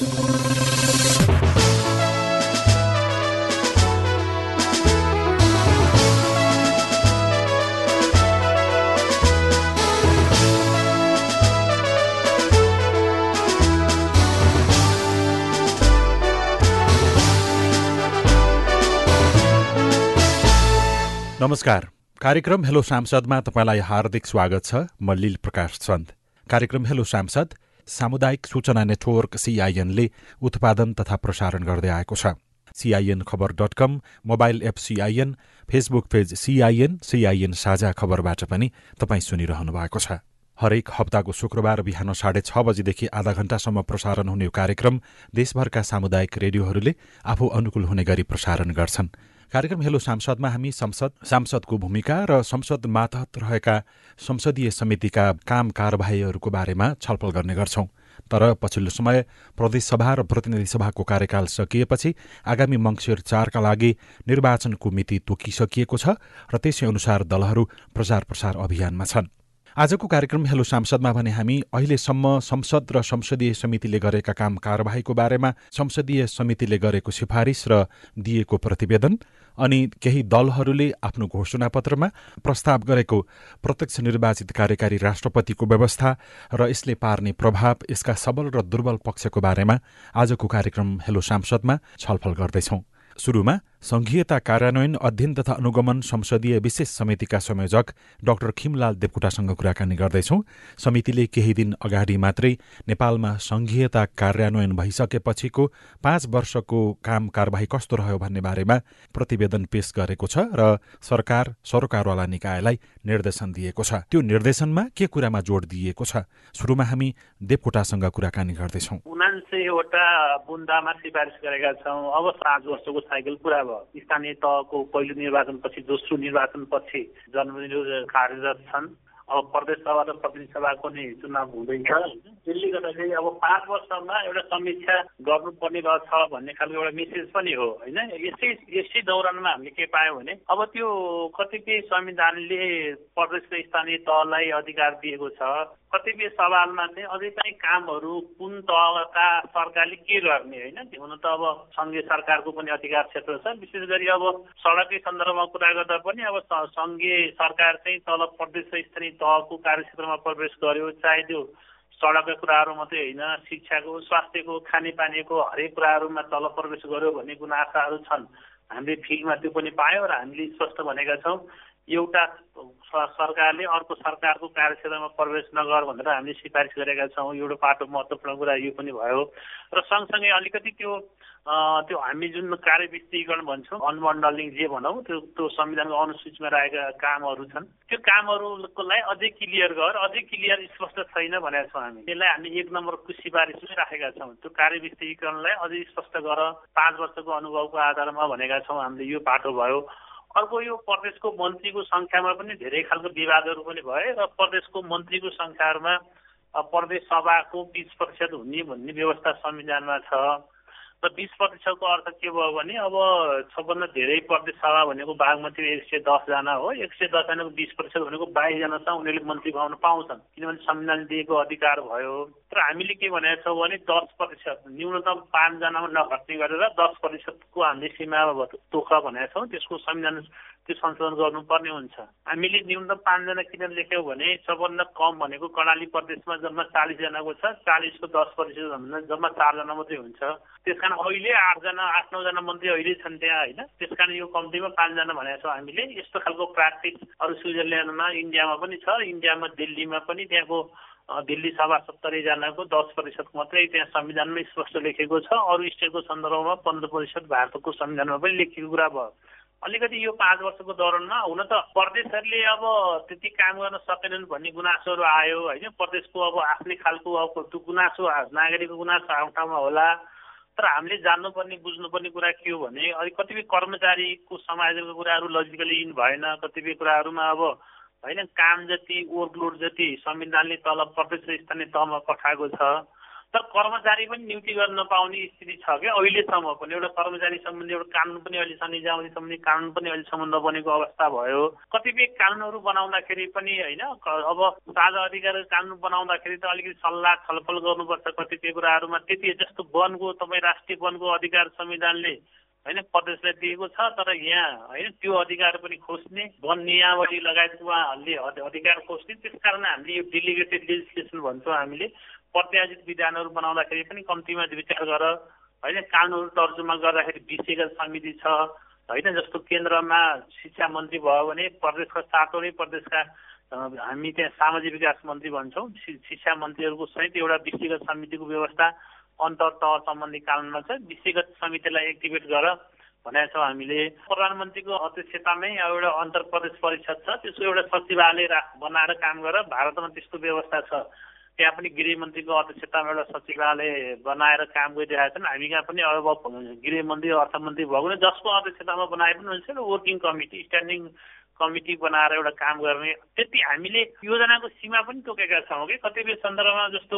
नमस्कार। कार्यक्रम हेलो सांसदमा तपाईँलाई हार्दिक स्वागत छ। म लील प्रकाश चन्द कार्यक्रम हेलो सांसद सामुदायिक सूचना नेटवर्क सीआईएनले उत्पादन तथा प्रसारण गर्दै आएको छ। CIN Khabar dot com mobile app CIN Facebook page CIN CIN साझा खबरबाट पनि तपाईँ सुनिरहनु भएको छ। हरेक हप्ताको शुक्रबार बिहान साढे छ बजीदेखि आधा घण्टासम्म प्रसारण हुने यो कार्यक्रम देशभरका सामुदायिक रेडियोहरूले आफू अनुकूल हुने गरी प्रसारण गर्छन्। कार्यक्रम हेलो सांसदमा हामी संसद सांसदको भूमिका र संसद मातहत रहेका संसदीय समितिका काम कारवाहीहरूको बारेमा छलफल गर्ने गर्छौं। तर पछिल्लो समय प्रदेशसभा र प्रतिनिधि सभाको कार्यकाल सकिएपछि आगामी मङ्सिर चारका लागि निर्वाचनको मिति तोकिसकिएको छ र त्यसै अनुसार दलहरू प्रचार प्रसार अभियानमा छन्। आजको कार्यक्रम हेलो सांसदमा भने हामी अहिलेसम्म संसद र संसदीय समितिले गरेका काम कारवाहीको बारेमा संसदीय समितिले गरेको सिफारिस र दिएको प्रतिवेदन अनि केही दलहरूले आफ्नो घोषणापत्रमा प्रस्ताव गरेको प्रत्यक्ष निर्वाचित कार्यकारी राष्ट्रपतिको व्यवस्था र यसले पार्ने प्रभाव यसका सबल र दुर्बल पक्षको बारेमा आजको कार्यक्रम हेलो सांसदमा छलफल गर्दैछौं। सुरुमा संघीयता कार्यान्वयन अध्ययन तथा अनुगमन संसदीय विशेष समितिका संयोजक डाक्टर खिमलाल देवकोटासँग कुराकानी गर्दैछौ। समितिले केही दिन अगाडि मात्रै नेपालमा संघीयता कार्यान्वयन भइसकेपछिको पाँच वर्षको काम कारवाही कस्तो रह्यो भन्ने बारेमा प्रतिवेदन पेश गरेको छ र सरकार सरोकारवाला निकायलाई निर्देशन दिएको छ। त्यो निर्देशनमा के कुरामा जोड दिइएको छ? सुरुमा हामी देवकोटासँग कुराकानी गर्दैछौ। उनान्सयवटा बुन्दामा सिफारिस गरेका छौँ। अब वर्षको साइकल पुरा स्थानीय तहको पहिलो निर्वाचनपछि दोस्रो निर्वाचनपछि जनप्रतिनिधि कार्यरत छन्। अब प्रदेश सभा र प्रतिनिधि सभाको नि चुनाव हुँदैछ। त्यसले गर्दाखेरि अब पाँच वर्षमा एउटा समीक्षा गर्नुपर्ने रहेछ भन्ने खालको एउटा मेसेज पनि हो होइन? यसै यसै दौरानमा हामीले के पायौँ भने अब त्यो कतिपय संविधानले प्रदेश र स्थानीय तहलाई अधिकार दिएको छ। कतिपय सवालमा चाहिँ अझै पनि कामहरू कुन तहका सरकारले के गर्ने होइन? हुन त अब सङ्घीय सरकारको पनि अधिकार क्षेत्र छ। विशेष गरी अब सडकै सन्दर्भमा कुरा गर्दा पनि अब सङ्घीय सरकार चाहिँ तल प्रदेश स्थानीय तहको कार्यक्षेत्रमा प्रवेश गर्यो। चाहे त्यो सडकका कुराहरू मात्रै होइन शिक्षाको स्वास्थ्यको खानेपानीको हरेक कुराहरूमा तल प्रवेश गर्यो भन्ने गुनासाहरू छन्। हामीले फिल्डमा त्यो पनि पायौँ र हामीले स्पष्ट भनेका छौँ। एउटा सरकारले अर्को सरकारको कार्यक्षेत्रमा प्रवेश नगर भनेर हामीले सिफारिस गरेका छौँ। एउटा पाटो महत्त्वपूर्ण कुरा यो पनि भयो। र सँगसँगै अलिकति त्यो त्यो हामी जुन कार्य भन्छौँ अनमन्डलिङ जे भनौँ त्यो त्यो संविधानको अनुसूचीमा राखेका कामहरू छन्। त्यो कामहरूकोलाई अझै क्लियर गर अझै क्लियर स्पष्ट छैन भनेका छौँ हामी। त्यसलाई हामी एक नम्बरको सिफारिस पनि राखेका छौँ। त्यो कार्य विस्तृतीकरणलाई अझै स्पष्ट गर। पाँच वर्षको अनुभवको आधारमा भनेका छौँ हामीले यो पाटो भयो। अर्को यो प्रदेशको मन्त्रीको सङ्ख्यामा पनि धेरै खालको विवादहरू पनि भए र प्रदेशको मन्त्रीको सङ्ख्याहरूमा प्रदेश सभाको बिस प्रतिशत हुने भन्ने व्यवस्था संविधानमा छ। र बिस प्रतिशतको अर्थ के भयो भने अब सबभन्दा धेरै प्रदेश सभा भनेको बागमती एक सय दसजना हो। एक सय दसजनाको बिस प्रतिशत भनेको बाइसजना छ उनीहरूले मन्त्री पाउन पाउँछन्। किनभने संविधान दिएको अधिकार भयो। तर हामीले के भनेका छौँ भने दस प्रतिशत न्यूनतम पाँचजनामा नघट्ने गरेर दस प्रतिशतको हामीले सीमा तोक भनेका छौँ। त्यसको संविधान त्यो संशोधन गर्नुपर्ने हुन्छ। हामीले न्यूनतम पाँचजना किन लेख्यौँ भने सबभन्दा कम भनेको कर्णाली प्रदेशमा जम्मा चालिसजनाको छ चालिसको दस प्रतिशत भन्दा जम्मा चारजना मात्रै हुन्छ। त्यस कारण अहिले आठजना आठ नौजना मन्त्री अहिले छन् त्यहाँ होइन? त्यस कारण यो कम्तीमा पाँचजना भनेको छौँ हामीले। यस्तो खालको प्र्याक्टिस अरू स्विजरल्यान्डमा इन्डियामा पनि छ। इन्डियामा दिल्लीमा पनि त्यहाँको दिल्ली सभा सत्तरीजनाको दस प्रतिशत मात्रै त्यहाँ संविधानमै स्पष्ट लेखेको छ। अरू स्टेटको सन्दर्भमा पन्ध्र प्रतिशत भारतको संविधानमा पनि लेखेको कुरा भयो। अलिकति यो पाँच वर्षको दौरानमा हुन त प्रदेशहरूले अब त्यति काम गर्न सकेनन् भन्ने गुनासोहरू आयो होइन? प्रदेशको अब आफ्नै खालको अब त्यो गुनासो नागरिकको गुनासो आफ्नो ठाउँमा होला। तर हामीले जान्नुपर्ने बुझ्नुपर्ने कुरा के हो भने अलिक कतिपय कर्मचारीको समायोजनको कुराहरू लजिकली इन भएन कतिपय कुराहरूमा अब होइन? काम जति वर्कलोड जति संविधानले तल प्रदेश स्थानीय तहमा पठाएको छ। तर कर्मचारी पनि नियुक्ति गर्न नपाउने स्थिति छ क्या अहिलेसम्म पनि। एउटा कर्मचारी सम्बन्धी एउटा कानुन पनि अहिलेसम्म निजामती सम्बन्धी कानुन पनि अहिलेसम्म नबनेको अवस्था भयो। कतिपय कानुनहरू बनाउँदाखेरि पनि होइन अब साझा अधिकार कानुन बनाउँदाखेरि त अलिकति सल्लाह छलफल गर्नुपर्छ कतिपय कुराहरूमा। त्यति जस्तो वनको तपाईँ राष्ट्रिय वनको अधिकार संविधानले होइन प्रदेशलाई दिएको छ तर यहाँ होइन त्यो अधिकार पनि खोज्ने वन नियावली लगायत उहाँहरूले अधिकार खोज्ने त्यस कारण हामीले यो डेलिगेटेड लेजिस्लेसन भन्छौँ हामीले। प्रत्याशित विधानहरू बनाउँदाखेरि पनि कम्तीमा विचार गर। होइन कानुनहरू तर्जुमा गर्दाखेरि विषयगत समिति छ। होइन जस्तो केन्द्रमा शिक्षा मन्त्री भयो भने प्रदेशका सातवटै प्रदेशका हामी त्यहाँ सामाजिक विकास मन्त्री भन्छौँ। शिक्षा मन्त्रीहरूको सहित एउटा विषयगत समितिको व्यवस्था अन्तर तह सम्बन्धी कानुनमा छ। विषयगत समितिलाई एक्टिभेट गर भनेका छौँ हामीले। प्रधानमन्त्रीको अध्यक्षतामै एउटा अन्तर प्रदेश परिषद छ। त्यसको एउटा सचिवालय बनाएर काम गर। भारतमा त्यस्तो व्यवस्था छ। त्यहाँ पनि गृहमन्त्रीको अध्यक्षतामा एउटा सचिवालय बनाएर काम गरिरहेका छन्। हामी कहाँ पनि अब गृहमन्त्री अर्थमन्त्री भएको भने जसको अध्यक्षतामा बनाए पनि हुन्छ वर्किङ कमिटी स्ट्यान्डिङ कमिटी बनाएर एउटा काम गर्ने। त्यति हामीले योजनाको सीमा पनि तोकेका छौँ कि। कतिपय सन्दर्भमा जस्तो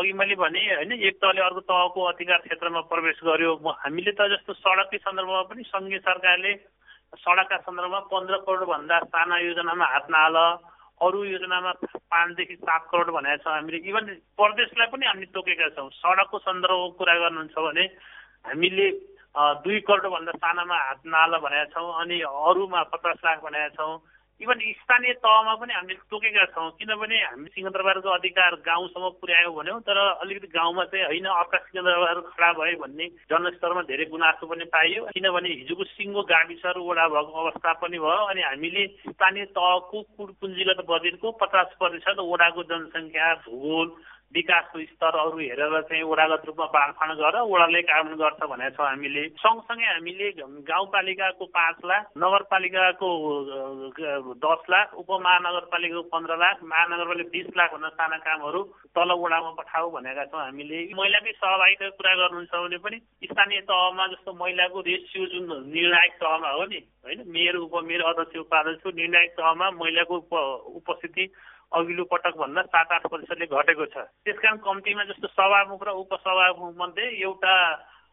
अघि मैले भने होइन एक तहले अर्को तहको अधिकार क्षेत्रमा प्रवेश गर्यो। हामीले त जस्तो सडककै सन्दर्भमा पनि सङ्घीय सरकारले सडकका सन्दर्भमा पन्ध्र करोडभन्दा साना योजनामा हात नहाल अरू योजनामा पाँचदेखि सात करोड भनेका छौँ हामीले इभन प्रदेशलाई पनि हामीले तोकेका छौँ। सडकको सन्दर्भको कुरा गर्नुहुन्छ भने हामीले दुई करोडभन्दा सानामा हात नाला भनेका छौँ अनि अरूमा पचास लाख भनेका छौँ। इभन स्थानीय तहमा पनि हामीले तोकेका छौँ। किनभने हामी सिंहदरबारको अधिकार गाउँसम्म पुर्यायौँ भन्यौँ तर अलिकति गाउँमा चाहिँ होइन अर्का सिंहदरबार खडा भयो भन्ने जनस्तरमा धेरै गुनासो पनि पाइयो। किनभने हिजोको सिङ्गो गाविसहरू वडा भएको अवस्था पनि भयो अनि हामीले स्थानीय तहको कुल पुँजीगत बजेटको पचास प्रतिशत वडाको जनसङ्ख्या भूगोल विकासको स्तरहरू हेरेर चाहिँ वडागत रूपमा बाँडफाँड गरेर वडाले काम गर्छ भनेको छौँ हामीले। सँगसँगै हामीले गाउँपालिकाको पाँच लाख नगरपालिकाको दस लाख उपमहानगरपालिकाको पन्ध्र लाख महानगरपालिका बिस लाखभन्दा साना कामहरू तल वडामा पठाऊ भनेका छौँ हामीले। महिलाकै सहभागिताको कुरा गर्नुहुन्छ भने पनि स्थानीय तहमा जस्तो महिलाको रेसियो जुन निर्णायक तहमा हो नि होइन मेयर उपमेयर अध्यक्ष उपाध्यक्ष निर्णायक तहमा महिलाको उपस्थिति अघिल्लो पटक भन्दा सात आठ प्रतिशतले घटेको छ। त्यस कारण कम्तीमा जस्तो सभामुख र उपसभामुख मध्ये एउटा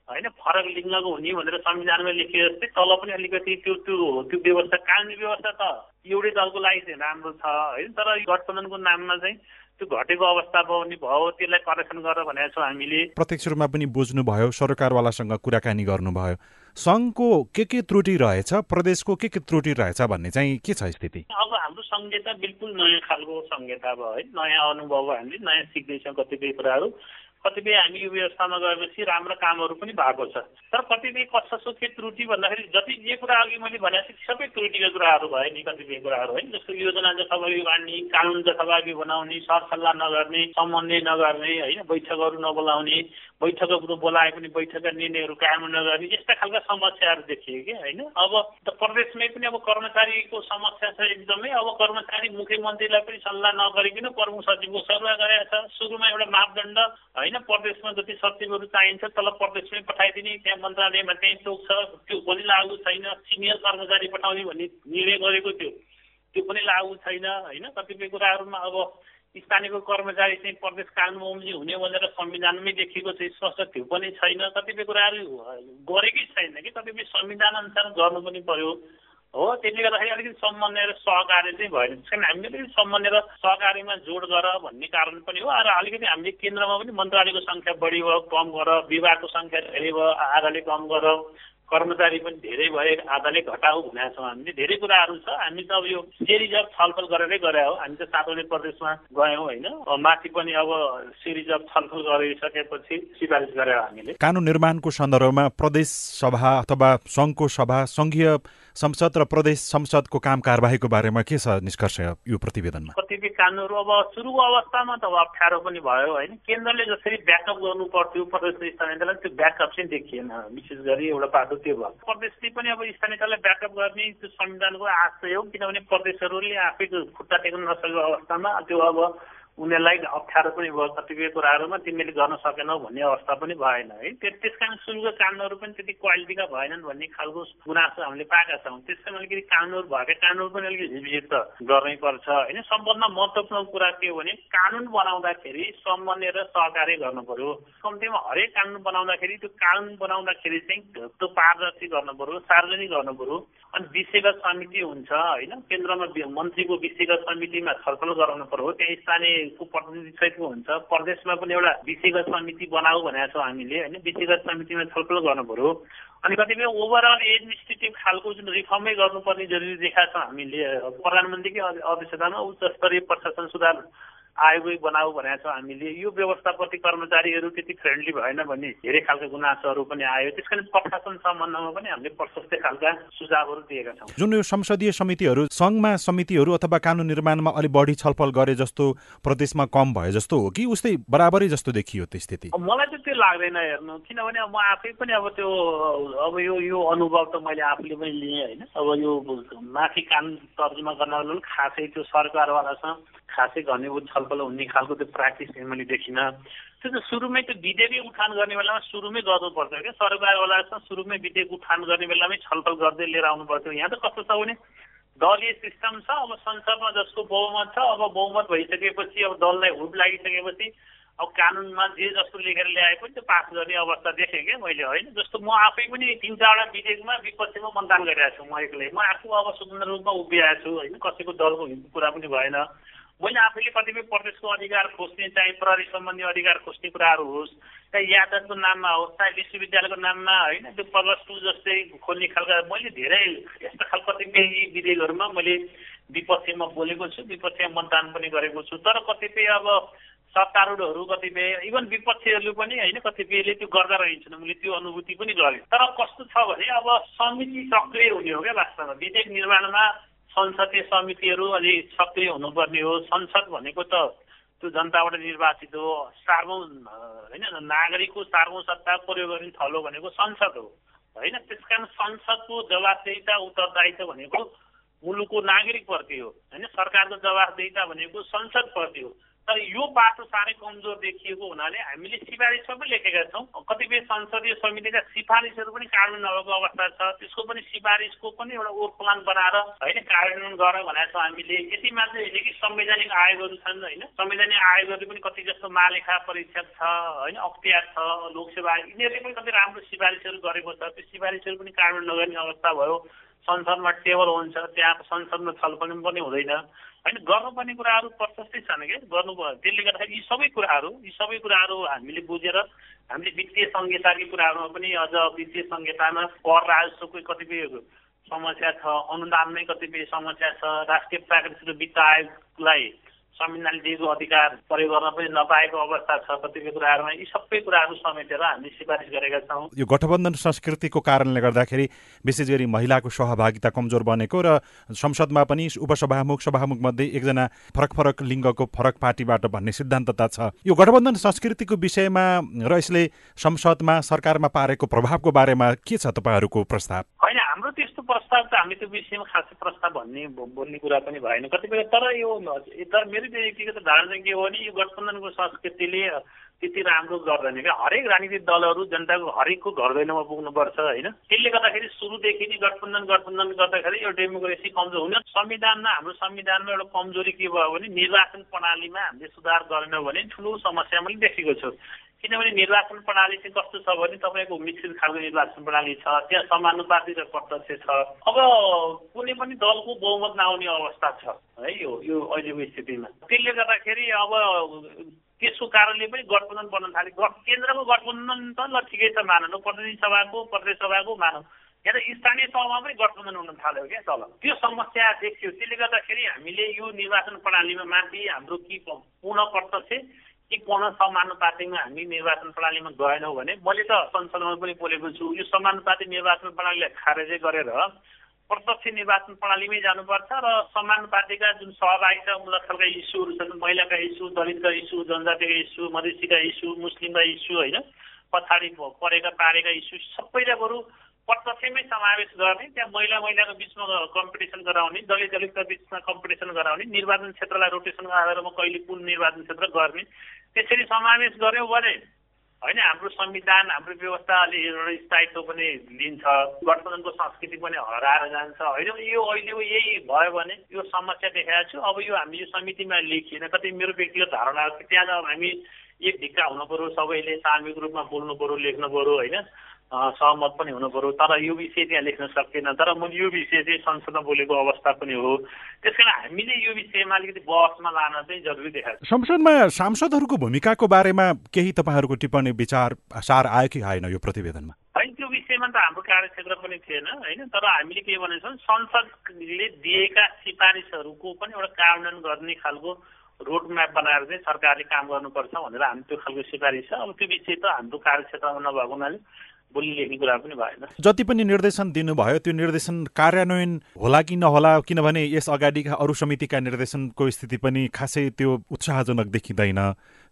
होइन फरक लिङ्गको हुने भनेर संविधानमा लेखियो जस्तै तल पनि अलिकति त्यो त्यो त्यो व्यवस्था कानुनी व्यवस्था त एउटै दलको लागि चाहिँ राम्रो छ होइन तर गठबन्धनको नाममा चाहिँ त्यो घटेको अवस्था पनि भयो त्यसलाई करेक्सन गरेर भनेको छौँ हामीले। प्रत्यक्ष रूपमा पनि बुझ्नुभयो सरकारवालासँग कुराकानी गर्नुभयो। सङ्घको के के त्रुटि रहेछ प्रदेशको के के त्रुटि रहेछ भन्ने चाहिँ के छ स्थिति? अब हाम्रो संहिता बिल्कुल नयाँ खालको संहिता भयो है। नयाँ अनुभव हामीले नयाँ सिक्दैछौँ कतिपय कुराहरू कतिपय हामी यो व्यवस्थामा गएपछि राम्रो कामहरू पनि भएको छ। तर कतिपय कसो के त्रुटि भन्दाखेरि जति जे कुरा अघि मैले थिएँ सबै त्रुटिका कुराहरू भयो नि कतिपय कुराहरू होइन। जस्तो योजना जथाभावी बाँड्ने कानुन जथाभावी बनाउने सरसल्लाह नगर्ने समन्वय नगर्ने होइन बैठकहरू नबोलाउने बैठकहरू बोलाए पनि बैठकका निर्णयहरू कायम नगर्ने यस्ता खालका समस्याहरू देखियो कि होइन। अब त प्रदेशमै पनि अब कर्मचारीको समस्या छ एकदमै। अब कर्मचारी मुख्यमन्त्रीलाई पनि सल्लाह नगरिकन प्रमुख सचिवको सल्लाह गरेका छ सुरुमा एउटा मापदण्ड होइन होइन प्रदेशमा जति सचिवहरू चाहिन्छ तल प्रदेशमै पठाइदिने त्यहाँ मन्त्रालयमा त्यहीँ चोक छ त्यो पनि लागु छैन सिनियर कर्मचारी पठाउने भन्ने निर्णय गरेको थियो। त्यो पनि लागु छैन होइन? कतिपय कुराहरूमा अब स्थानीयको कर्मचारी चाहिँ प्रदेश कानुन हुने भनेर संविधानमै देखिएको छ स्पष्ट त्यो पनि छैन। कतिपय कुराहरू गरेकै छैन कि? कतिपय संविधान अनुसार गर्नु पनि पर्यो हो त्यसले गर्दाखेरि अलिकति समन्वय र सहकार्य चाहिँ भएन। त्यस कारण हामीले अलिकति समन्वय र सहकार्यमा जोड गर भन्ने कारण पनि हो र अलिकति हामीले केन्द्रमा पनि मन्त्रालयको सङ्ख्या बढी भयो कम गर विभागको सङ्ख्या धेरै भयो आधाले कम गर कर्मचारी पनि धेरै भए आधाले घटाउ भनेका छौँ हामीले धेरै कुराहरू छ। हामी त अब यो सिरिजअप छलफल गरेरै गरे हो। हामी त सातवटै प्रदेशमा गयौँ होइन। माथि पनि अब सिरिजअप छलफल गरिसकेपछि सिफारिस गरे हामीले। कानुन निर्माणको सन्दर्भमा प्रदेश सभा अथवा सङ्घको सभा सङ्घीय संसद र प्रदेश संसदको काम कारवाहीको बारेमा के छ निष्कर्ष यो प्रतिवेदनमा? कतिपय कानुनहरू अब सुरुको अवस्थामा त अप्ठ्यारो पनि भयो होइन। केन्द्रले जसरी ब्याकअप गर्नु पर्थ्यो प्रदेश स्थानीय तहलाई त्यो ब्याकअप चाहिँ देखिएन। विशेष गरी एउटा पाटो त्यो भयो। प्रदेशले पनि अब स्थानीय तहलाई ब्याकअप गर्ने त्यो संविधानको आशय हो किनभने प्रदेशहरूले आफै खुट्टा टेक्न नसकेको अवस्थामा त्यो अब उनीहरूलाई अप्ठ्यारो पनि भयो कतिपय कुराहरूमा तिमीले गर्न सकेनौ भन्ने अवस्था पनि भएन है। त्यस कारण सुरुको कानुनहरू पनि त्यति क्वालिटीका भएनन् भन्ने खालको गुनासो हामीले पाएका छौँ। त्यस कारण अलिकति कानुनहरू भएका कानुन पनि अलिकति रिभिजिट त गर्नै पर्छ होइन। सबभन्दा महत्त्वपूर्ण कुरा के हो भने कानुन बनाउँदाखेरि समन्वय र सहकार्य गर्नु पर्यो। कम्तीमा हरेक कानुन बनाउँदाखेरि त्यो कानुन बनाउँदाखेरि चाहिँ त्यो पारदर्शी गर्नु पर्यो सार्वजनिक गर्नु पर्यो। अनि विषयगत समिति हुन्छ होइन। केन्द्रमा मन्त्रीको विषयगत समितिमा छलफल गराउनु पर्यो। त्यहाँ स्थानीयको प्रतिनिधि सहितको हुन्छ। प्रदेशमा पनि एउटा विषयगत समिति बनाऊ भनेको छौँ हामीले होइन? विषयगत समितिमा छलफल गर्नु पर्यो अनि कतिपय ओभरअल एडमिनिस्ट्रेटिभ खालको जुन रिफर्मै गर्नुपर्ने जरुरी देखाएको छ हामीले प्रधानमन्त्रीकै अध्यक्षतामा उच्च स्तरीय प्रशासन सुधार आयोगै बनाऊ भनेको छौँ हामीले। यो व्यवस्थाप्रति कर्मचारीहरू त्यति फ्रेन्डली भएन भन्ने धेरै खालको गुनासोहरू पनि आयो। त्यस कारण प्रशासन सम्बन्धमा पनि हामीले प्रशस्तै खालका सुझावहरू दिएका छौँ। जुन यो संसदीय समितिहरू सङ्घमा समितिहरू अथवा कानुन निर्माणमा अलिक बढी छलफल गरे जस्तो प्रदेशमा कम भयो जस्तो हो कि उस्तै बराबरै जस्तो देखियो त्यो स्थिति? मलाई चाहिँ त्यो लाग्दैन हेर्नु। किनभने म आफै पनि अब त्यो अब यो यो अनुभव त मैले आफूले पनि लिएँ होइन। अब यो माथि कानुन तर्जुमा गर्न खासै त्यो सरकारवालासँग खासै घनीभूत छलफल हुने खालको त्यो प्र्याक्टिस मैले देखिनँ। त्यो त सुरुमै त्यो विधेयकै उठान गर्ने बेलामा सुरुमै गर्नुपर्छ क्या। सरकारवालासँग सुरुमै विधेयक उठान गर्ने बेलामै छलफल गर्दै लिएर आउनु पर्थ्यो। यहाँ त कस्तो छ भने दलीय सिस्टम छ अब संसदमा जसको बहुमत छ अब बहुमत भइसकेपछि अब दललाई हुट लागिसकेपछि अब कानुनमा जे जस्तो लेखेर ल्याए पनि त्यो पास गर्ने अवस्था देखेँ क्या मैले होइन? जस्तो म आफै पनि तिन चारवटा विधेयकमा विपक्षमा मतदान गरिरहेको छु म एक्लै। म आफू अब स्वतन्त्र रूपमा उभिरहेको छु होइन? कसैको दलको कुरा पनि भएन। मैले आफैले कतिपय प्रदेशको अधिकार खोज्ने चाहे प्रहरी सम्बन्धी अधिकार खोज्ने कुराहरू होस् चाहे यातायातको नाममा होस् चाहे विश्वविद्यालयको नाममा होइन त्यो प्लस टू जस्तै खोल्ने खालका मैले धेरै यस्ता खालको कतिपय विधेयकहरूमा मैले विपक्षमा बोलेको छु विपक्षमा मतदान पनि गरेको छु तर कतिपय अब सत्तारूढहरू कतिपय इभन विपक्षीहरू पनि होइन कतिपयले त्यो गर्दा रहन्छन् मैले त्यो अनुभूति पनि गरेँ तर कस्तो छ भने अब समिति सक्रिय हुने हो क्या वास्तवमा विधेयक निर्माणमा संसदीय समितिहरू अलि सक्रिय हुनुपर्ने हो। संसद भनेको त त्यो जनताबाट निर्वाचित हो। सार्वौँ होइन नागरिकको सार्वौँ सत्ता प्रयोग गर्ने थलो भनेको संसद हो। होइन त्यस कारण संसदको जवाबदेहिता उत्तरदायित्व भनेको मुलुकको नागरिकप्रति हो। होइन सरकारको जवाबदेहिता भनेको संसदप्रति हो। तर यो बाटो साह्रै कमजोर देखिएको हुनाले हामीले सिफारिस पनि लेखेका छौँ। कतिपय संसदीय समितिका सिफारिसहरू पनि कार्यान्वयन नभएको अवस्था छ। त्यसको पनि सिफारिसको पनि एउटा ओर प्लान बनाएर होइन कार्यान्वयन गर भनेको छौँ हामीले यति मात्रै होइन कि संवैधानिक आयोगहरू छन् होइन। संवैधानिक आयोगहरू पनि कति जस्तो महालेखा परीक्षक छ होइन अख्तियार छ लोकसेवा यिनीहरूले पनि कति राम्रो सिफारिसहरू गरेको छ। त्यो सिफारिसहरू पनि कार्यान्वयन नगर्ने अवस्था भयो। संसदमा टेबल हुन्छ त्यहाँ संसदमा छलफल पनि हुँदैन। होइन गर्नुपर्ने कुराहरू प्रशस्तै छन् क्या गर्नु त्यसले गर्दाखेरि यी सबै कुराहरू यी सबै कुराहरू हामीले बुझेर हामीले वित्तीय संहिताकै कुराहरूमा पनि अझ वित्तीय संहितामा कर राजस्वको कतिपय समस्या छ अनुदानमै कतिपय समस्या छ। राष्ट्रिय प्राकृतिक वित्त आयोगलाई संविधानले दिएको अधिकार प्रयोग गर्न पनि नपाएको अवस्था छ कतिपय कुराहरूमा यी सबै कुराहरू समेटेर हामी सिफारिस गरेका छौँ। यो गठबन्धन संस्कृतिको कारणले गर्दाखेरि विशेष गरी महिलाको सहभागिता कमजोर बनेको र संसदमा पनि उपसभामुख सभामुख मध्ये एकजना फरक फरक लिङ्गको फरक पार्टीबाट भन्ने सिद्धान्तता छ। यो गठबन्धन संस्कृतिको विषयमा र यसले संसदमा सरकारमा पारेको प्रभावको बारेमा के छ तपाईँहरूको प्रस्ताव? होइन हाम्रो त्यस्तो प्रस्ताव त हामी त्यो विषयमा खासै प्रस्ताव भन्ने बोल्ने कुरा पनि भएन। कतिपय तर यो तर मेरो व्यक्तिगत धारणा के हो भने यो गठबन्धनको संस्कृतिले त्यति राम्रो गर्दैन। क्या हरेक राजनीतिक दलहरू जनताको हरेकको घर दैलोमा पुग्नुपर्छ होइन? त्यसले गर्दाखेरि सुरुदेखि नै गठबन्धन गठबन्धन गर्दाखेरि यो डेमोक्रेसी कमजोर हुन संविधानमा हाम्रो संविधानमा एउटा कमजोरी के भयो भने निर्वाचन प्रणालीमा हामीले सुधार गरेनौँ भने ठुलो समस्या मैले देखेको छु। किनभने निर्वाचन प्रणाली चाहिँ कस्तो छ भने तपाईँको मिश्रित खालको निर्वाचन प्रणाली छ त्यहाँ समानुपातिक र प्रत्यक्ष छ। अब कुनै पनि दलको बहुमत नआउने अवस्था छ है यो यो अहिलेको स्थितिमा। त्यसले गर्दाखेरि अब त्यसको कारणले पनि गठबन्धन बन्न थाले। केन्द्रको गठबन्धन त ल ठिकै छ मानौँ प्रतिनिधि सभाको प्रदेश सभाको मानौँ यहाँ त स्थानीय तहमा पनि गठबन्धन हुन थाल्यो क्या तल। त्यो समस्या देखियो। त्यसले गर्दाखेरि हामीले यो निर्वाचन प्रणालीमा माथि हाम्रो के पूर्ण प्रत्यक्ष कि पूर्ण समानुपातिकमा हामी निर्वाचन प्रणालीमा गएनौँ भने मैले त संसदमा पनि बोलेको छु यो समानुपातिक निर्वाचन प्रणालीलाई खारेजै गरेर प्रत्यक्ष निर्वाचन प्रणालीमै जानुपर्छ र समानुपातिका जुन सहभागितामूलक खालका इस्युहरू छन् महिलाका इस्यु दलितका इस्यु जनजातिका इस्यु मधेसीका इस्यु मुस्लिमका इस्यु होइन पछाडि परेका पारेका इस्यु सबैलाई बरु प्रत्यक्षमै समावेश गर्ने त्यहाँ महिला महिलाको बिचमा कम्पिटिसन गराउने दलित दलितका बिचमा कम्पिटिसन गराउने निर्वाचन क्षेत्रलाई रोटेसनको आधारमा कहिले कुन निर्वाचन क्षेत्र गर्ने त्यसरी समावेश गऱ्यौँ भने होइन हाम्रो संविधान हाम्रो व्यवस्था अलि एउटा स्थायित्व पनि लिन्छ गठबन्धनको संस्कृति पनि हराएर जान्छ होइन? यो अहिले यही भयो भने यो समस्या देखाएको छु। अब यो हामी यो समितिमा लेखिएन कतै मेरो व्यक्तिगत धारणा त्यहाँ हामी एक ढिक्का हुनु पऱ्यो सबैले सार्वजनिक रूपमा बोल्नु पऱ्यो लेख्नु पऱ्यो होइन? सहमत पनि हुनु पऱ्यो तर यो विषय त्यहाँ लेख्न सकिएन तर म यो विषय चाहिँ संसदमा बोलेको अवस्था पनि हो। त्यस कारण हामीले यो विषयमा अलिकति बहसमा लान चाहिँ जरुरी देखाएको संसदमा सांसदहरूको भूमिकाको बारेमा केही तपाईँहरूको टिप्पणी विचार सार आयो कि आएन यो प्रतिवेदनमा? होइन त्यो विषयमा त हाम्रो कार्यक्षेत्र पनि थिएन होइन? तर हामीले के भनेको छौँ संसदले दिएका सिफारिसहरूको पनि एउटा कार्यान्वयन गर्ने खालको रोड म्याप बनाएर चाहिँ सरकारले काम गर्नुपर्छ भनेर हामी त्यो खालको सिफारिस छ। अब त्यो विषय त हाम्रो कार्यक्षेत्रमा नभएको हुनाले बोली लेख्ने कुरा पनि भएन। जति पनि निर्देशन दिनुभयो त्यो निर्देशन कार्यान्वयन होला कि नहोला किनभने यस अगाडिका अरू समितिका निर्देशनको स्थिति पनि खासै त्यो उत्साहजनक देखिँदैन।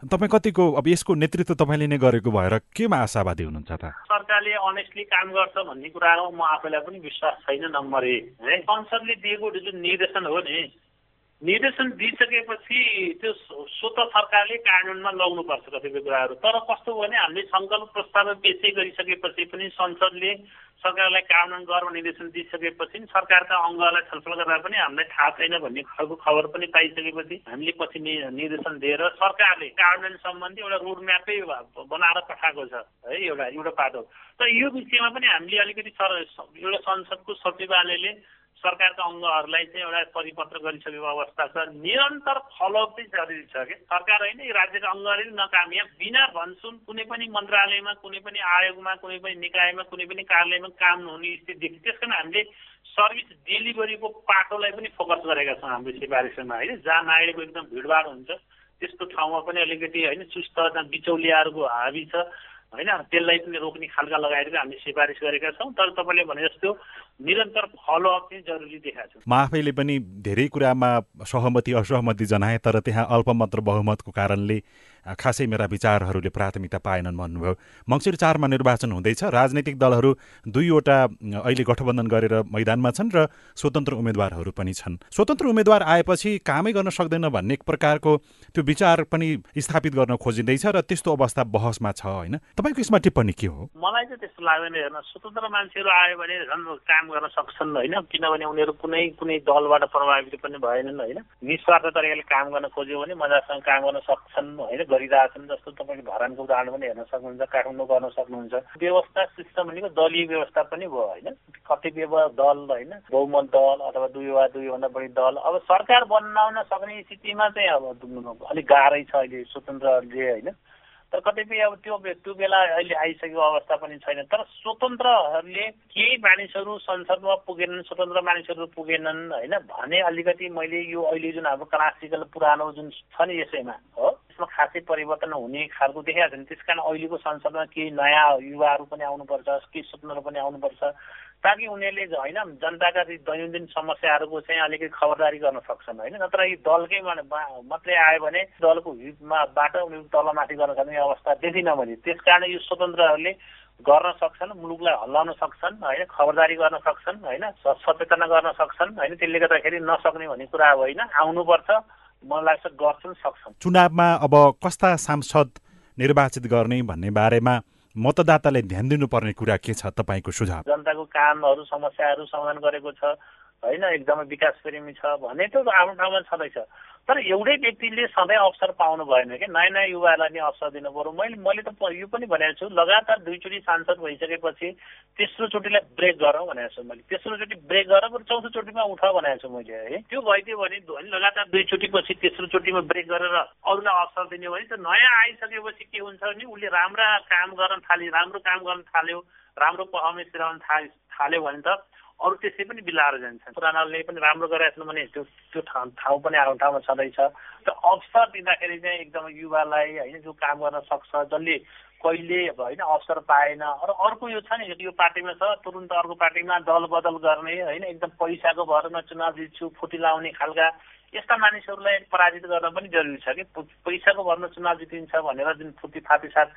तपाईँ कतिको अब यसको नेतृत्व तपाईँले नै गरेको भएर केमा आशावादी हुनुहुन्छ त? सरकारले अनेस्टली काम गर्छ भन्ने कुरामा म आफैलाई पनि विश्वास छैन नम्बर एक है। संसदले दिएको जुन निर्देशन हो नि निर्देशन दिइसकेपछि त्यो स्वत सरकारले कार्यान्वयनमा लग्नुपर्छ कतिपय कुराहरू। तर कस्तो हो भने हामीले सङ्कल्प प्रस्ताव पेसै गरिसकेपछि पनि संसदले सरकारलाई कार्यान्वयन गर्न निर्देशन दिइसकेपछि सरकारका अङ्गलाई छलफल गर्दा पनि हामीलाई थाहा छैन भन्ने खालको खबर पनि पाइसकेपछि हामीले पछि निर्देशन दिएर सरकारले कार्यान्वयन सम्बन्धी एउटा रोड म्यापै बनाएर पठाएको छ है एउटा एउटा पाटो। तर यो विषयमा पनि हामीले अलिकति सर एउटा संसदको सचिवालयले सरकारका अङ्गहरूलाई चाहिँ एउटा परिपत्र गरिसकेको अवस्था छ। निरन्तर फलोअप चाहिँ जरुरी छ कि? सरकार होइन राज्यका अङ्गहरूले यहाँ बिना भनसुन कुनै पनि मन्त्रालयमा कुनै पनि आयोगमा कुनै पनि निकायमा कुनै पनि कार्यालयमा काम नहुने स्थिति देखियो। त्यस कारण हामीले सर्भिस डेलिभरीको पाटोलाई पनि फोकस गरेका छौँ हाम्रो सिफारिसमा होइन? जहाँ नागरिकको एकदम भिडभाड हुन्छ त्यस्तो ठाउँमा पनि अलिकति होइन चुस्त बिचौलियाहरूको हाबी छ होइन? त्यसलाई पनि रोक्ने खालका लगाएर हामी सिफारिस गरेका छौँ। तर तपाईँले भने जस्तो निरन्तर फलोअप चाहिँ जरुरी देखाएको छ म आफैले पनि धेरै कुरामा सहमति असहमति जनाएँ तर त्यहाँ अल्पमत बहुमतको कारणले खासै मेरा विचारहरूले प्राथमिकता पाएनन् भन्नुभयो। मङ्सिर चारमा निर्वाचन हुँदैछ। राजनैतिक दलहरू दुईवटा अहिले गठबन्धन गरेर मैदानमा छन् र स्वतन्त्र उम्मेद्वारहरू पनि छन्। स्वतन्त्र उम्मेद्वार आएपछि कामै गर्न सक्दैन भन्ने प्रकारको त्यो विचार पनि स्थापित गर्न खोजिँदैछ र त्यस्तो अवस्था बहसमा छ होइन? तपाईँको यसमा टिप्पणी के हो? मलाई चाहिँ त्यस्तो लाग्दैन हेर्न स्वतन्त्र मान्छेहरू आयो भने झन् काम गर्न सक्छन् होइन? किनभने उनीहरू कुनै कुनै दलबाट प्रभावित पनि भएनन् होइन? निस्वार्थ तरिकाले काम गर्न खोज्यो भने मजासँग काम गर्न सक्छन् होइन? गरिरहेछन् जस्तो तपाईँले धरानको उदाहरण पनि हेर्न सक्नुहुन्छ काठमाडौँ गर्न सक्नुहुन्छ। व्यवस्था सिस्टम भनेको दलीय व्यवस्था पनि भयो होइन? कतिपय दल होइन? बहुमत दल अथवा दुई वा दुईभन्दा बढी दल। अब सरकार बनाउन सक्ने स्थितिमा चाहिँ अब अलिक गाह्रै छ अहिले स्वतन्त्रले होइन? तर कतिपय अब त्यो त्यो बेला अहिले आइसकेको अवस्था पनि छैन। तर स्वतन्त्रहरूले केही मानिसहरू संसदमा पुगेनन् स्वतन्त्र मानिसहरू पुगेनन् होइन? भने अलिकति मैले यो अहिले जुन हाम्रो क्लासिकल पुरानो जुन छ नि यसैमा हो? त्यसमा खासै परिवर्तन हुने खालको देखाएको नि त्यस कारण अहिलेको संसदमा केही नयाँ युवाहरू पनि आउनुपर्छ केही स्वतन्त्र पनि आउनुपर्छ। ताकि उनीहरूले होइन जनताका दैनन्दिन समस्याहरूको चाहिँ अलिकति खबरदारी गर्न सक्छन् होइन? नत्र यी दलकै मात्रै आयो भने दलको हितमाबाट उनीहरू तलमाथि गर्न सक्ने अवस्था देखिनँ मैले त्यस कारण यो स्वतन्त्रहरूले गर्न सक्छन् मुलुकलाई हल्लाउन सक्छन् होइन? खबरदारी गर्न सक्छन् होइन? सचेतना गर्न सक्छन् होइन? त्यसले गर्दाखेरि नसक्ने भन्ने कुरा होइन आउनुपर्छ मलाई लाग्छ गर्छन् सक्छन्। चुनावमा अब कस्ता सांसद निर्वाचित गर्ने भन्ने बारेमा मतदाताले ध्यान दिनुपर्ने कुरा के छ तपाईँको सुझाव? जनताको कामहरू समस्याहरू समाधान गरेको छ। होइन एकदमै विकास प्रेमी छ भने त आफ्नो ठाउँमा छँदैछ। तर एउटै व्यक्तिले सधैँ अवसर पाउनु भएन कि? नयाँ नयाँ युवालाई नि अवसर दिनु पऱ्यो मैले मैले त यो पनि भनेको छु लगातार दुईचोटि सांसद भइसकेपछि तेस्रोचोटिलाई ब्रेक गरौँ भनेको छु मैले। तेस्रोचोटि ब्रेक गरेर बरु चौथोचोटिमा उठ भनेको छु मैले है। त्यो भइदियो भने लगातार दुईचोटि पछि तेस्रोचोटिमा ब्रेक गरेर अरूलाई अवसर दिने भने त नयाँ आइसकेपछि के हुन्छ भने उसले राम्रा काम गर्न थाल्यो राम्रो काम गर्न थाल्यो राम्रो पर्फर्मेन्स दिलाउन थाल्यो भने त अरू त्यसै पनि बिलाएर जान्छ पुरानाले पनि राम्रो गरेका छन् भने त्यो त्यो ठाउँ ठाउँ पनि आफ्नो ठाउँमा छँदैछ। र अवसर दिँदाखेरि चाहिँ एकदम युवालाई होइन जो काम गर्न सक्छ जसले कहिले होइन अवसर पाएन। र अर्को यो छ नि यो पार्टीमा छ तुरुन्त अर्को पार्टीमा दल बदल गर्ने होइन एकदम पैसाको भरमा चुनाव जित्छु फुटी लाउने खालका यस्ता मानिसहरूलाई पराजित गर्न पनि जरुरी छ कि? पैसाको भरमा चुनाव जितिन्छ भनेर जुन फुर्ती फाती साथ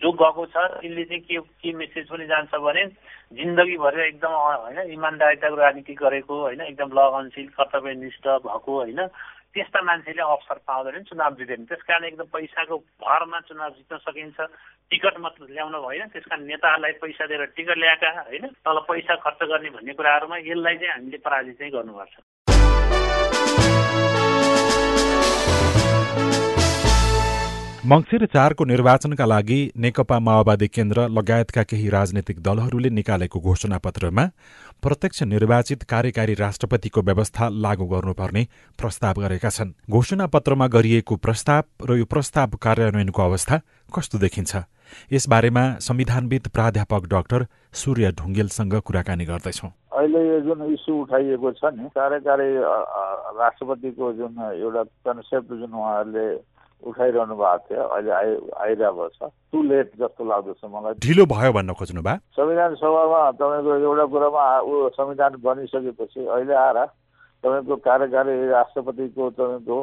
जो गएको छ त्यसले चाहिँ के के मेसेज पनि जान्छ भने जिन्दगीभरि एकदम होइन इमान्दारिताको राजनीति गरेको होइन एकदम लगनशील कर्तव्यनिष्ठ भएको होइन त्यस्ता मान्छेले अवसर पाउँदैन चुनाव जित्दैन त्यस कारण एकदम पैसाको भरमा चुनाव जित्न सकिन्छ। टिकट मात्र ल्याउन भएन त्यस कारण नेताहरूलाई पैसा दिएर टिकट ल्याएका होइन तल पैसा खर्च गर्ने भन्ने कुराहरूमा यसलाई चाहिँ हामीले पराजित चाहिँ गर्नुपर्छ। मङ्सिर चारको निर्वाचनका लागि नेकपा माओवादी केन्द्र लगायतका केही राजनैतिक दलहरूले निकालेको घोषणापत्रमा प्रत्यक्ष निर्वाचित कार्यकारी राष्ट्रपतिको व्यवस्था लागू गर्नुपर्ने प्रस्ताव गरेका छन्। घोषणापत्रमा गरिएको प्रस्ताव र यो प्रस्ताव कार्यान्वयनको अवस्था कस्तो देखिन्छ? यसबारेमा संविधानविद प्राध्यापक डाक्टर सूर्य ढुङ्गेलसँग कुराकानी गर्दैछौ। अहिले यो जुन इस्यु उठाइएको छ नि कार्यकारी राष्ट्रपतिको जुन एउटा कन्सेप्ट जुन उहाँहरूले उठाइरहनु भएको थियो। अहिले आइ आइरहेको छ। टु लेट जस्तो लाग्दछ मलाई। ढिलो भयो भन्न खोज्नु भयो संविधान सभामा तपाईँको एउटा कुरामा ऊ संविधान बनिसकेपछि अहिले आएर तपाईँको कार्यकारी राष्ट्रपतिको तपाईँको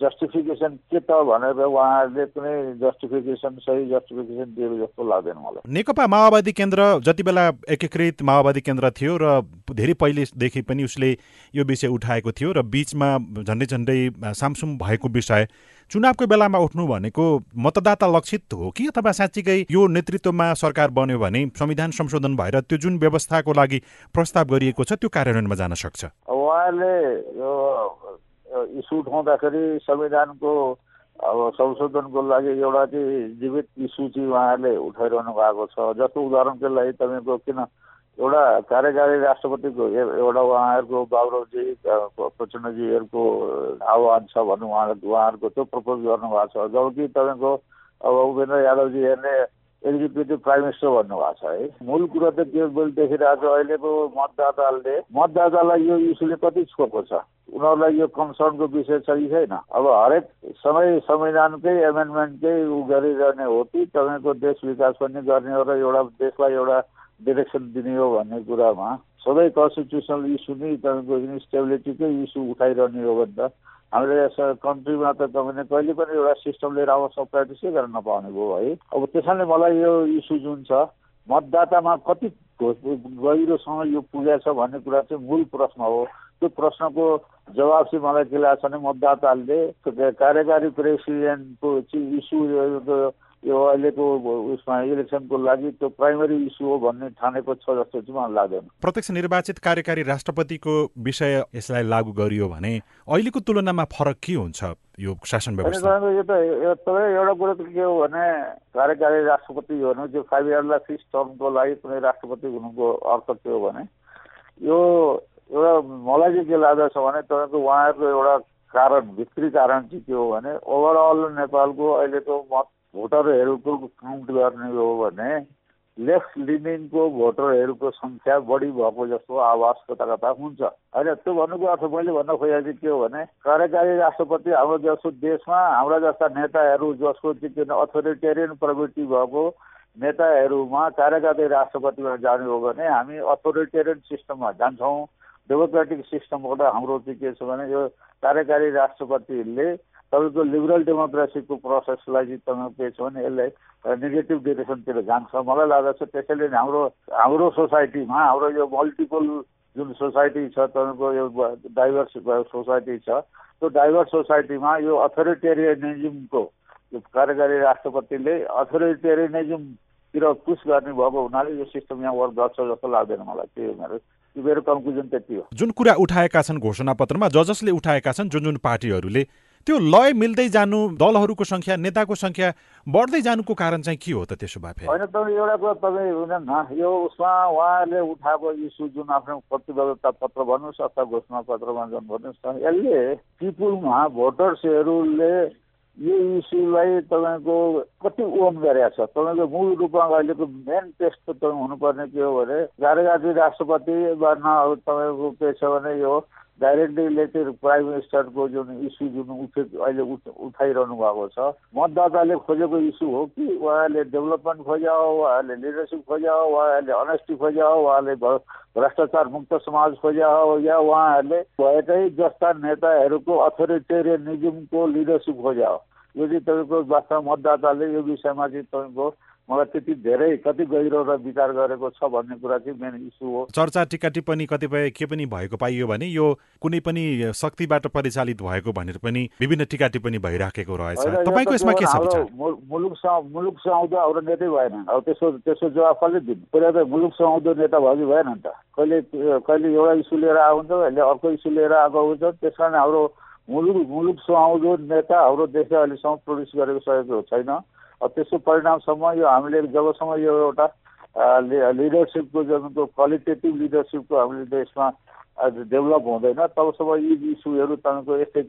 जस्टिफिकेसन के त भनेर उहाँहरूले कुनै जस्टिफिकेसन सही जस्टिफिकेसन दिएको जस्तो लाग्दैन मलाई। नेकपा माओवादी केन्द्र जति बेला एकीकृत माओवादी केन्द्र थियो र धेरै पहिलेदेखि पनि उसले यो विषय उठाएको थियो र बिचमा झन्डै झन्डै सामसुम भएको विषय चुनावको बेलामा उठ्नु भनेको मतदाता लक्षित हो कि अथवा साँच्चीकै यो नेतृत्वमा सरकार बन्यो भने संविधान संशोधन भएर त्यो जुन व्यवस्थाको लागि प्रस्ताव गरिएको छ त्यो कार्यान्वयनमा जान सक्छ? उहाँले इस्यु उठाउँदाखेरि संविधानको अब संशोधनको लागि एउटा चाहिँ जीवित इस्यु चाहिँ उहाँहरूले उठाइरहनु भएको छ। जस्तो उदाहरणको लागि तपाईँको किन एउटा कार्यकारी राष्ट्रपतिको एउटा उहाँहरूको बाबुरावजी प्रचण्डजीहरूको आह्वान छ भन्नु उहाँ उहाँहरूको त्यो प्रपोज गर्नुभएको छ। जबकि तपाईँको अब उपेन्द्र यादवजीहरूले एक्जिक्युटिभ प्राइम मिनिस्टर भन्नुभएको छ है। मूल कुरो त के मैले देखिरहेको छु अहिलेको मतदाताले मतदातालाई यो इस्युले कति छोएको छ? उनीहरूलाई यो कन्सर्नको विषय छ कि छैन? अब हरेक समय संविधानकै एमेन्डमेन्टकै उ गरिरहने हो कि तपाईँको देश विकास पनि गर्ने हो र एउटा देशलाई एउटा डिरेक्सन दिने हो भन्ने कुरामा सबै कन्स्टिट्युसनल इस्यु नै तपाईँको इन्स्टेबिलिटीकै इस्यु उठाइरहने हो भने त हामीले कन्ट्रीमा त तपाईँले कहिले पनि एउटा सिस्टम लिएर आउँछ प्र्याक्टिसै गर्न नपाउने भयो है। अब त्यसैले मलाई यो इस्यु जुन छ मतदातामा कति गहिरोसँग यो पुगेको छ भन्ने कुरा चाहिँ मूल प्रश्न हो। त्यो प्रश्नको जवाब चाहिँ मलाई के लाग्छ भने मतदाताले कार्यकारी प्रेसिडेन्टको चाहिँ इस्यु यो अहिलेको उसमा इलेक्सनको लागि त्यो प्राइमरी इस्यु हो भन्ने ठानेको छ जस्तो चाहिँ मलाई लाग्दैन। प्रत्यक्ष निर्वाचित कार्यकारी राष्ट्रपतिको विषय यसलाई लागू गरियो भने अहिलेको तुलनामा फरक के हुन्छ यो शासन व्यवस्था? यो त तपाईँ एउटा कुरो त के हो भने कार्यकारी राष्ट्रपति हुनु त्यो फाइभ इयरलाई फिक्स टर्मको लागि कुनै राष्ट्रपति हुनुको अर्थ के हो भने यो एउटा मलाई चाहिँ के लाग्दछ भने तपाईँको उहाँहरूको एउटा कारण भित्री कारण चाहिँ के हो भने ओभरअल नेपालको अहिलेको मत भोटरहरूको काउन्ट गर्ने हो भने लेफ्ट लिनिङको भोटरहरूको सङ्ख्या बढी भएको जस्तो आवाज कता कता हुन्छ। होइन त्यो भन्नुको अर्थ मैले भन्न खोजेको के हो भने कार्यकारी राष्ट्रपति हाम्रो जस्तो देशमा हाम्रा जस्ता नेताहरू जसको चाहिँ अथोरिटेरियन प्रवृत्ति भएको नेताहरूमा कार्यकारी राष्ट्रपतिमा जाने हो भने हामी अथोरिटेरियन सिस्टममा जान्छौँ। डेमोक्रेटिक सिस्टमबाट हाम्रो चाहिँ के छ भने यो कार्यकारी राष्ट्रपतिले तपाईँको लिबरल डेमोक्रेसीको प्रोसेसलाई चाहिँ तपाईँको के छ भने यसलाई नेगेटिभ डिरेक्सनतिर जान्छ। मलाई लाग्दछ त्यसैले हाम्रो हाम्रो सोसाइटीमा हाम्रो यो मल्टिपल जुन सोसाइटी छ तपाईँको यो डाइभर्स सोसाइटी छ त्यो डाइभर्स सोसाइटीमा यो अथोरिटेरियनिजमको कार्यकारी राष्ट्रपतिले अथोरिटेरियनिजमतिर पुस गर्ने भएको हुनाले यो सिस्टम यहाँ वर्क गर्छ जस्तो लाग्दैन मलाई। त्यही मेरो मेरो कन्क्लुजन त्यति हो। जुन कुरा उठाएका छन् घोषणापत्रमा ज जसले उठाएका छन् जुन जुन पार्टीहरूले त्यो लय मिल्दै जानु दलहरूको संख्या नेताको संख्या बढ्दै जानुको कारण चाहिँ के हो त त्यसो भए होइन तपाईँ एउटा कुरा तपाईँ हुँदैन यो उसमा उहाँहरूले उठाएको इस्यु जुन आफ्नो प्रतिबद्धता पत्र भन्नुहोस् अथवा घोषणा पत्रमा जुन भन्नुहोस् न यसले पिपुलमा भोटर्सहरूले यो इस्युलाई तपाईँको कति ओन गरेका छ? तपाईँको मूल रूपमा अहिलेको मेन टेस्ट त हुनुपर्ने के हो भने कार्यकारी राष्ट्रपति बन्न तपाईँको के छ भने यो डाइरेक्टली रिलेटेड प्राइम मिनिस्टरको जुन इस्यु जुन उठे अहिले उठाइरहनु भएको छ। मतदाताले खोजेको इस्यु हो कि उहाँले डेभलपमेन्ट खोज्या उहाँले लिडरसिप खोज्या उहाँहरूले अनेस्टी हो उहाँले भ्रष्टाचार मुक्त समाज खोज्या या उहाँहरूले भएकै जस्ता नेताहरूको अथोरिटेरियनिजमको लिडरसिप खोज्या। हो यो चाहिँ तपाईँको वास्तवमा मतदाताले यो विषयमा चाहिँ तपाईँको मलाई त्यति धेरै कति गहिरो र विचार गरेको छ भन्ने कुरा चाहिँ मेन इस्यु हो। चर्चा टिका टिप्पणी कतिपय के पनि भएको पाइयो भने यो कुनै पनि शक्तिबाट परिचालित भएको भनेर पनि विभिन्न टिका टिप्पणी भइराखेको रहेछ। तपाईँको यसमा के छ मुलुक मुलुक सुहाउँदो हाम्रो नेतै भएन। अब त्यसो त्यसो जवाब कसले दिनु पहिला त मुलुक सुहाउँदो नेता भयो कि भएन नि त। कहिले कहिले एउटा इस्यु लिएर आउँछ अहिले अर्को इस्यु लिएर आएको हुन्छ। त्यस कारण हाम्रो मुलुक मुलुक सुहाउँदो नेता हाम्रो देशले अहिलेसम्म प्रड्युस गरेको सकेको छैन। त्यसको परिणामसम्म यो हामीले जबसम्म यो एउटा लिडरसिपको जुनको क्वालिटेटिभ लिडरसिपको हामीले देशमा डेभलप हुँदैन तबसम्म यी इस्युहरू तपाईँको यस्तै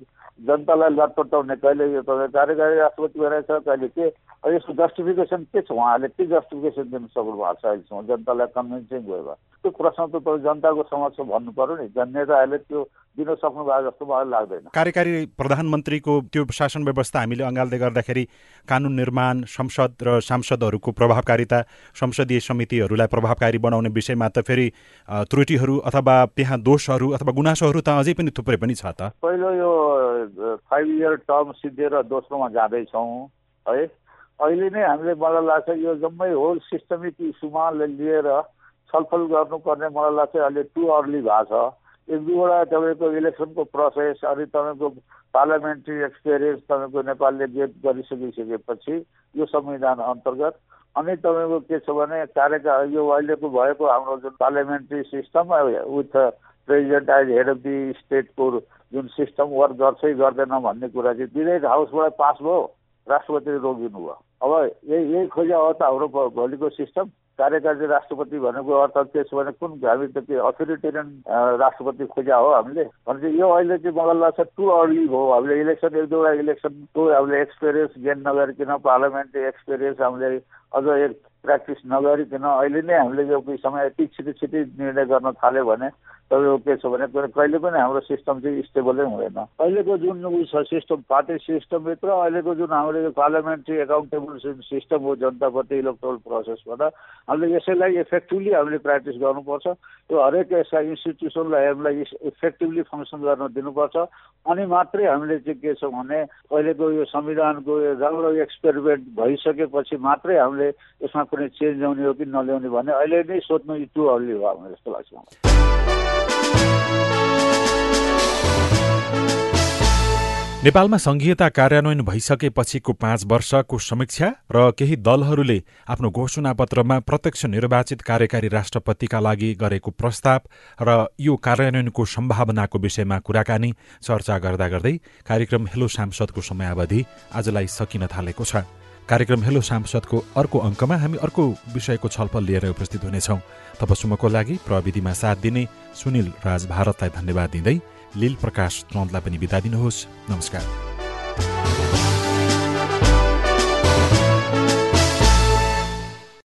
जनतालाई लटपटाउने कहिले यो तपाईँ कार्यकारी राष्ट्रपति भइरहेछ कहिले के यसको जस्टिफिकेसन के छ उहाँहरूले के जस्टिफिकेसन दिन सक्नु भएको छ अहिलेसम्म? जनतालाई कन्भिन्सिङ भयो त्यो प्रश्न त तपाईँ जनताको समक्ष भन्नु पऱ्यो नि। नेताहरूले त्यो दिन सक्नु भएको जस्तो मलाई लाग्दैन। कार्यकारी प्रधानमन्त्रीको त्यो शासन व्यवस्था हामीले अँगाल्दै गर्दाखेरि कानुन निर्माण संसद र सांसदहरूको प्रभावकारिता संसदीय समितिहरूलाई प्रभावकारी बनाउने विषयमा त फेरि त्रुटिहरू अथवा त्यहाँ दोषहरू अथवा गुनासोहरू त अझै पनि थुप्रै पनि छ त। पहिलो यो फाइभ इयर टर्म सिद्धिएर दोस्रोमा जाँदैछौँ है। अहिले नै हामीले मलाई लाग्छ यो जम्मै होल सिस्टमिक इस्युमा लिएर छलफल गर्नुपर्ने मलाई लाग्छ अहिले टु अर्ली भएको छ। एक दुईवटा तपाईँको इलेक्सनको प्रोसेस अनि तपाईँको पार्लियामेन्ट्री एक्सपिरियन्स तपाईँको नेपालले गेट गरिसकिसकेपछि यो संविधान अन्तर्गत अनि तपाईँको के छ भने कार्यका यो अहिलेको भएको हाम्रो जुन parliamentary system with president as head of the स्टेटको जुन सिस्टम वर्क गर्छै गर्दैन भन्ने कुरा चाहिँ डिरेक्ट हाउसबाट पास भयो राष्ट्रपतिले रोकिनु भयो। अब यही यही खोज्या हो त हाम्रो भोलिको सिस्टम। कार्यकारी राष्ट्रपति भनेको अर्थ त्यसो भने कुन हामी त त्यो अथोरिटेरियन राष्ट्रपति खोज्या हो हामीले? भने यो अहिले चाहिँ मलाई लाग्छ टु अर्ली हो। हामीले इलेक्सन एक दुईवटा इलेक्सनको हामीले एक्सपिरियन्स गेन नगरिकन पार्लियामेन्ट्री एक्सपिरियन्स हामीले अझ एक प्र्याक्टिस नगरिकन अहिले नै हामीले यो विषयमा यति छिटो छिटो निर्णय गर्न थाल्यो भने तपाईँको के छ भने कहिले पनि हाम्रो सिस्टम चाहिँ स्टेबलै हुँदैन। अहिलेको जुन उ छ सिस्टम पार्टी सिस्टमभित्र अहिलेको जुन हाम्रो यो पार्लियामेन्ट्री एकाउन्टेबल सिस्टम हो जनताप्रति इलेक्ट्रोल प्रोसेसबाट हामीले यसैलाई इफेक्टिभली हामीले प्र्याक्टिस गर्नुपर्छ। त्यो हरेक यसका इन्स्टिट्युसनलाई हामीलाई इफेक्टिभली फङ्सन गर्न दिनुपर्छ। अनि मात्रै हामीले चाहिँ के छ भने अहिलेको यो संविधानको राम्रो एक्सपेरिमेन्ट भइसकेपछि मात्रै हामीले यसमा कुनै चेन्ज ल्याउने हो कि नल्याउने भने अहिले नै सोध्नु अर्ली हो हाम्रो जस्तो लाग्छ नेपालमा संघीयता कार्यान्वयन भइसकेपछिको पाँच वर्षको समीक्षा र केही दलहरूले आफ्नो घोषणापत्रमा प्रत्यक्ष निर्वाचित कार्यकारी राष्ट्रपतिका लागि गरेको प्रस्ताव र यो कार्यान्वयनको सम्भावनाको विषयमा कुराकानी चर्चा गर्दा गर्दै कार्यक्रम हेलो सांसदको समयावधि आजलाई सकिन थालेको छ। कार्यक्रम हेलो सांसदको अर्को अङ्कमा हामी अर्को विषयको छलफल लिएर उपस्थित हुनेछौँ। तबसम्मको लागि प्रविधिमा साथ दिने सुनिल राज भारतलाई धन्यवाद दिँदै लील प्रकाश चन्दलाई पनि बिदा दिनुहोस्। नमस्कार।